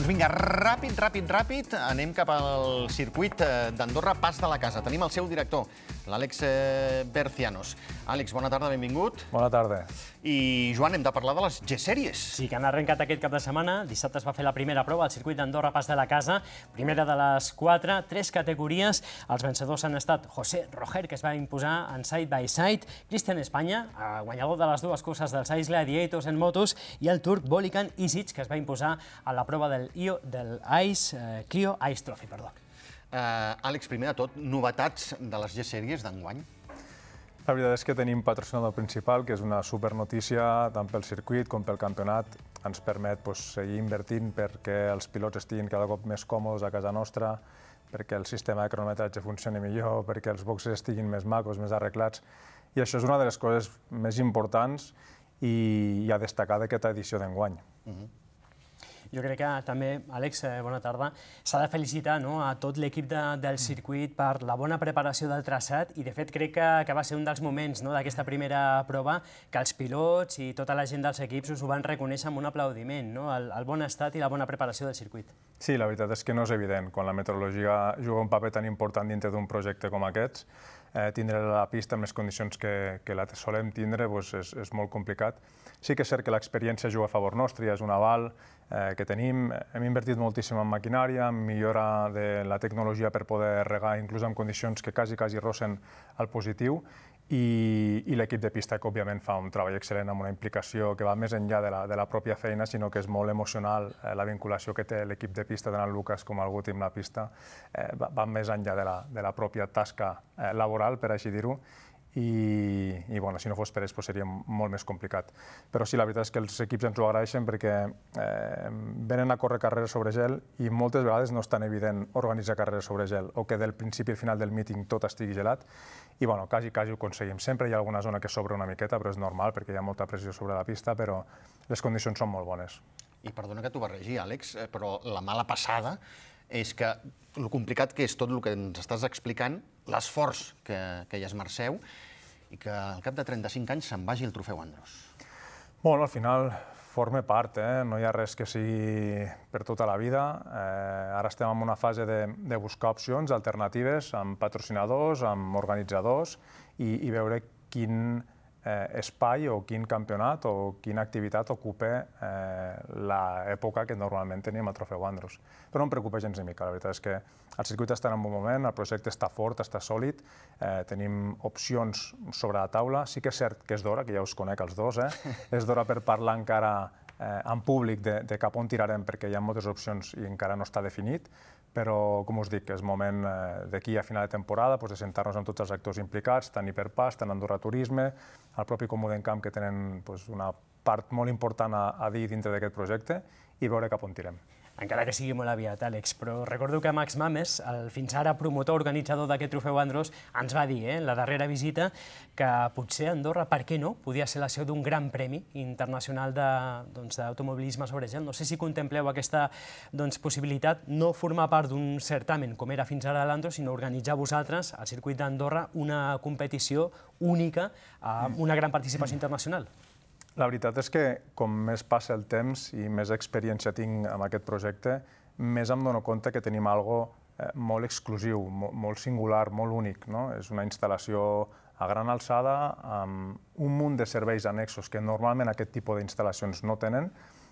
Doncs vinga, ràpid, ràpid, ràpid, anem cap al circuit eh, d'Andorra Pas de la Casa. Tenim el seu director, l'Àlex eh, Bercianos. Àlex, bona tarda, benvingut. Bona tarda. I, Joan, hem de parlar de les G-Sèries. Sí, que han arrencat aquest cap de setmana. Dissabte es va fer la primera prova al circuit d'Andorra Pas de la Casa. Primera de les quatre, tres categories. Els vencedors han estat José Roger, que es va imposar en side by side, Cristian Espanya, eh, guanyador de les dues curses dels Ice Gladiators en motos, i el turc Bolikan Isic, que es va imposar a la prova del, IO, del Ice, eh, Clio Ice Trophy. Perdó. Eh, Àlex, primer de tot, novetats de les G-Sèries d'enguany? La veritat és que tenim patrocinador principal, que és una super notícia tant pel circuit com pel campionat. Ens permet pues, seguir invertint perquè els pilots estiguin cada cop més còmodes a casa nostra, perquè el sistema de cronometratge funcioni millor, perquè els boxes estiguin més macos, més arreglats. I això és una de les coses més importants i, i a destacar d'aquesta edició d'enguany. Uh -huh. Jo crec que també, Àlex, eh, bona tarda, s'ha de felicitar no, a tot l'equip de, del circuit per la bona preparació del traçat i, de fet, crec que, que va ser un dels moments no, d'aquesta primera prova que els pilots i tota la gent dels equips us ho van reconèixer amb un aplaudiment, no, el, el bon estat i la bona preparació del circuit. Sí, la veritat és que no és evident. Quan la meteorologia juga un paper tan important dintre d'un projecte com aquests, eh, tindre la pista en les condicions que, que la solem tindre doncs és, és molt complicat. Sí que és cert que l'experiència juga a favor nostre, és un aval eh, que tenim. Hem invertit moltíssim en maquinària, en millora de la tecnologia per poder regar inclús en condicions que quasi, quasi rossen el positiu i, i l'equip de pista que òbviament fa un treball excel·lent amb una implicació que va més enllà de la, de la pròpia feina, sinó que és molt emocional eh, la vinculació que té l'equip de pista, el Lucas com el Guti amb la pista, eh, va, va més enllà de la, de la pròpia tasca eh, laboral, per així dir-ho, i, i bueno, si no fos per ells pues seria molt més complicat. Però sí, la veritat és que els equips ens ho agraeixen perquè eh, venen a córrer carreres sobre gel i moltes vegades no és tan evident organitzar carreres sobre gel o que del principi al final del míting tot estigui gelat i bueno, quasi, quasi ho aconseguim. Sempre hi ha alguna zona que s'obre una miqueta, però és normal perquè hi ha molta pressió sobre la pista, però les condicions són molt bones. I perdona que t'ho barregi, Àlex, eh, però la mala passada és que el complicat que és tot el que ens estàs explicant, l'esforç que, que hi esmerceu, i que al cap de 35 anys se'n vagi el trofeu Andros. Bueno, al final forma part, eh? no hi ha res que sigui per tota la vida. Eh, ara estem en una fase de, de buscar opcions alternatives amb patrocinadors, amb organitzadors i, i veure quin, eh, espai o quin campionat o quina activitat ocupa eh, l'època que normalment tenim al Trofeu Andros. Però no em preocupa gens ni mica, la veritat és que el circuit està en un bon moment, el projecte està fort, està sòlid, eh, tenim opcions sobre la taula, sí que és cert que és d'hora, que ja us conec els dos, eh? és d'hora per parlar encara eh, en públic de, de cap on tirarem perquè hi ha moltes opcions i encara no està definit, però, com us dic, és moment eh, d'aquí a final de temporada doncs, de sentar-nos amb tots els actors implicats, tant Hiperpas, tant Andorra Turisme, el propi Comú Camp, que tenen doncs, una part molt important a, a dir dintre d'aquest projecte, i veure cap on tirem encara que sigui molt aviat, Àlex, però recordo que Max Mames, el fins ara promotor organitzador d'aquest trofeu Andros, ens va dir, eh, en la darrera visita, que potser Andorra, per què no, podia ser la seu d'un gran premi internacional d'automobilisme doncs, sobre gel. No sé si contempleu aquesta doncs, possibilitat, no formar part d'un certamen com era fins ara l'Andros, sinó organitzar vosaltres, al circuit d'Andorra, una competició única amb una gran participació internacional. La veritat és que com més passa el temps i més experiència tinc amb aquest projecte, més em dono compte que tenim algo eh, molt exclusiu, molt singular, molt únic. No? És una instal·lació a gran alçada, amb un munt de serveis annexos que normalment aquest tipus d'instal·lacions no tenen.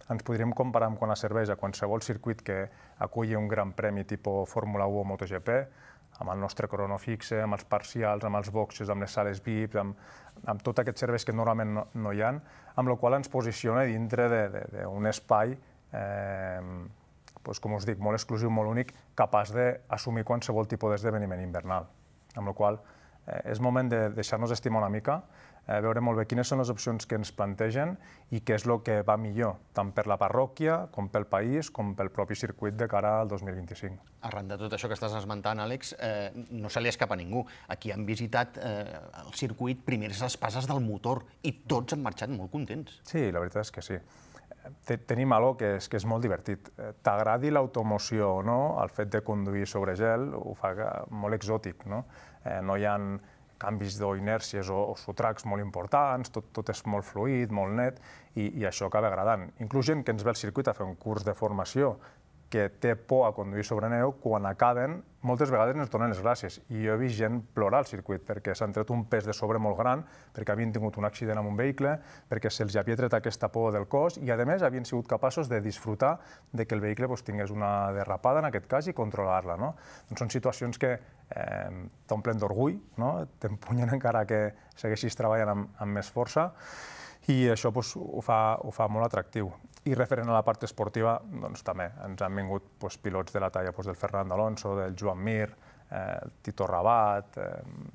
Ens podríem comparar amb quan serveix a qualsevol circuit que aculli un gran premi tipus Fórmula 1 o MotoGP, amb el nostre crono fixe, amb els parcials, amb els boxes, amb les sales VIP, amb, amb tots aquests serveis que normalment no, no hi ha, amb la qual ens posiciona dintre d'un espai, eh, doncs, com us dic, molt exclusiu, molt únic, capaç d'assumir qualsevol tipus d'esdeveniment invernal. Amb la qual eh, és moment de deixar-nos estimar una mica, eh, veure molt bé quines són les opcions que ens plantegen i què és el que va millor, tant per la parròquia, com pel país, com pel propi circuit de cara al 2025. Arran de tot això que estàs esmentant, Àlex, eh, no se li escapa a ningú. Aquí han visitat eh, el circuit primeres espases del motor i tots han marxat molt contents. Sí, la veritat és que sí tenim algo que és, que és molt divertit. Eh, t'agradi l'automoció o no, el fet de conduir sobre gel ho fa molt exòtic. No, eh, no hi ha canvis d'inèrcies o, o sotracs molt importants, tot, tot és molt fluid, molt net, i, i això acaba agradant. Inclús gent que ens ve al circuit a fer un curs de formació que té por a conduir sobre neu, quan acaben, moltes vegades ens donen les gràcies. I jo he vist gent plorar al circuit perquè s'han tret un pes de sobre molt gran, perquè havien tingut un accident amb un vehicle, perquè se'ls havia tret aquesta por del cos i, a més, havien sigut capaços de disfrutar de que el vehicle doncs, tingués una derrapada, en aquest cas, i controlar-la. No? Doncs són situacions que eh, t'omplen d'orgull, no? t'empunyen encara que segueixis treballant amb, amb més força, i això doncs, ho, fa, ho fa molt atractiu. I referent a la part esportiva, doncs també ens han vingut doncs, pilots de la talla doncs, del Fernando Alonso, del Joan Mir, eh, Tito Rabat, eh,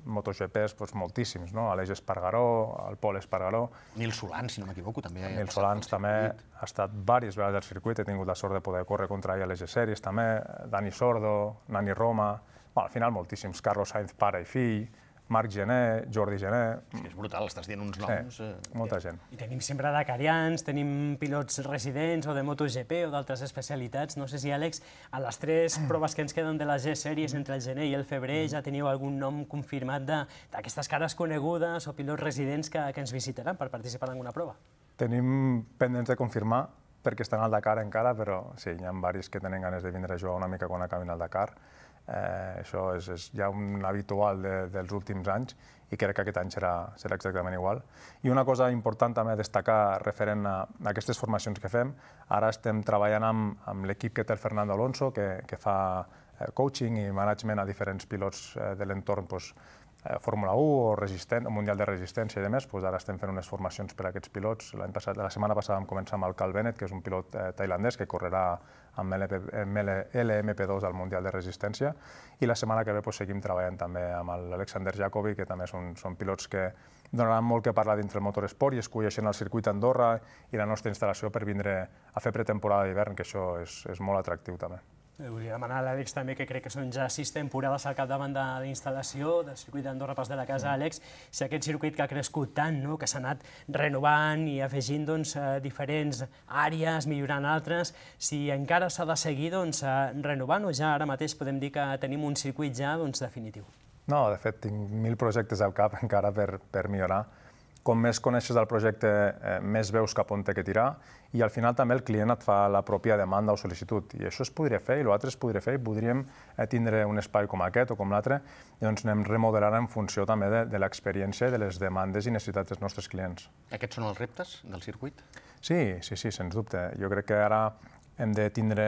MotoGPs, doncs, moltíssims, no? Aleix Espargaró, el Pol Espargaró. Nil Solans, si no m'equivoco, també. Nil Solans també ha estat diverses vegades al circuit, he tingut la sort de poder córrer contra ell a les sèries també, Dani Sordo, Nani Roma, bueno, al final moltíssims, Carlos Sainz, pare i fill, Marc Gené, Jordi Gené... Sí, és brutal, estàs dient uns noms... Sí, eh, molta gent. I tenim sempre dakarians, tenim pilots residents o de MotoGP o d'altres especialitats. No sé si, Àlex, a les tres proves que ens queden de les G-Sèries entre el gener i el febrer ja teniu algun nom confirmat d'aquestes cares conegudes o pilots residents que, que ens visitaran per participar en alguna prova? Tenim pendents de confirmar perquè estan al Dakar encara, però sí, hi ha diversos que tenen ganes de vindre a jugar una mica quan acabin el Dakar. Eh, això és, és ja un habitual de, dels últims anys i crec que aquest any serà, serà exactament igual. I una cosa important també a destacar referent a, aquestes formacions que fem, ara estem treballant amb, amb l'equip que té el Fernando Alonso, que, que fa eh, coaching i management a diferents pilots eh, de l'entorn pues, eh, Fórmula 1 o resistent, Mundial de Resistència i demés, doncs ara estem fent unes formacions per a aquests pilots. L'any passat, la setmana passada vam començar amb el Cal Bennett, que és un pilot eh, tailandès que correrà amb LMP2 al Mundial de Resistència, i la setmana que ve doncs, seguim treballant també amb l'Alexander Jacobi, que també són, són pilots que donaran molt que parlar dintre el motoresport i es coneixen el circuit Andorra i la nostra instal·lació per vindre a fer pretemporada d'hivern, que això és, és molt atractiu també. Eh, volia demanar a l'Àlex també, que crec que són ja sis temporades al capdavant de l'instal·lació del circuit d'Andorra Pas de la Casa, Àlex, si aquest circuit que ha crescut tant, no? que s'ha anat renovant i afegint doncs, eh, diferents àrees, millorant altres, si encara s'ha de seguir doncs, eh, renovant o ja ara mateix podem dir que tenim un circuit ja doncs, definitiu? No, de fet, tinc mil projectes al cap encara per, per millorar com més coneixes el projecte, eh, més veus cap on té que tirar i al final també el client et fa la pròpia demanda o sol·licitud. I això es podria fer i l'altre es podria fer i podríem eh, tindre un espai com aquest o com l'altre i doncs anem remodelant en funció també de, de l'experiència i de les demandes i necessitats dels nostres clients. Aquests són els reptes del circuit? Sí, sí, sí, sens dubte. Jo crec que ara hem de tindre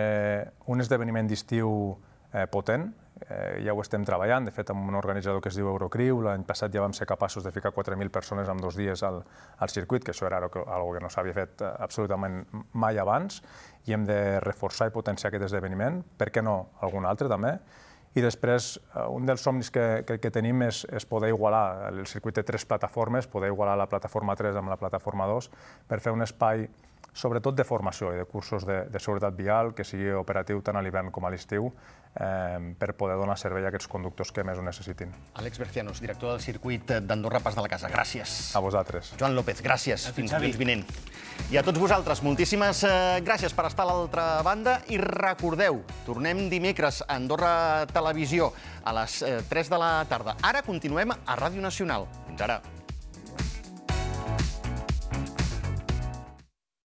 un esdeveniment d'estiu eh, potent, eh, ja ho estem treballant, de fet amb un organitzador que es diu Eurocriu, l'any passat ja vam ser capaços de ficar 4.000 persones en dos dies al, al circuit, que això era algo que, que no s'havia fet eh, absolutament mai abans, i hem de reforçar i potenciar aquest esdeveniment, per què no? Algun altre també, i després, eh, un dels somnis que, que, que tenim és, és poder igualar, el circuit té tres plataformes, poder igualar la plataforma 3 amb la plataforma 2 per fer un espai sobretot de formació i de cursos de, de seguretat vial, que sigui operatiu tant a l'hivern com a l'estiu, eh, per poder donar servei a aquests conductors que més ho necessitin. Àlex Bercianos, director del circuit d'Andorra Pas de la Casa, gràcies. A vosaltres. Joan López, gràcies. Fins dilluns vinent. I a tots vosaltres, moltíssimes eh, gràcies per estar a l'altra banda i recordeu, tornem dimecres a Andorra Televisió a les eh, 3 de la tarda. Ara continuem a Ràdio Nacional. Fins ara.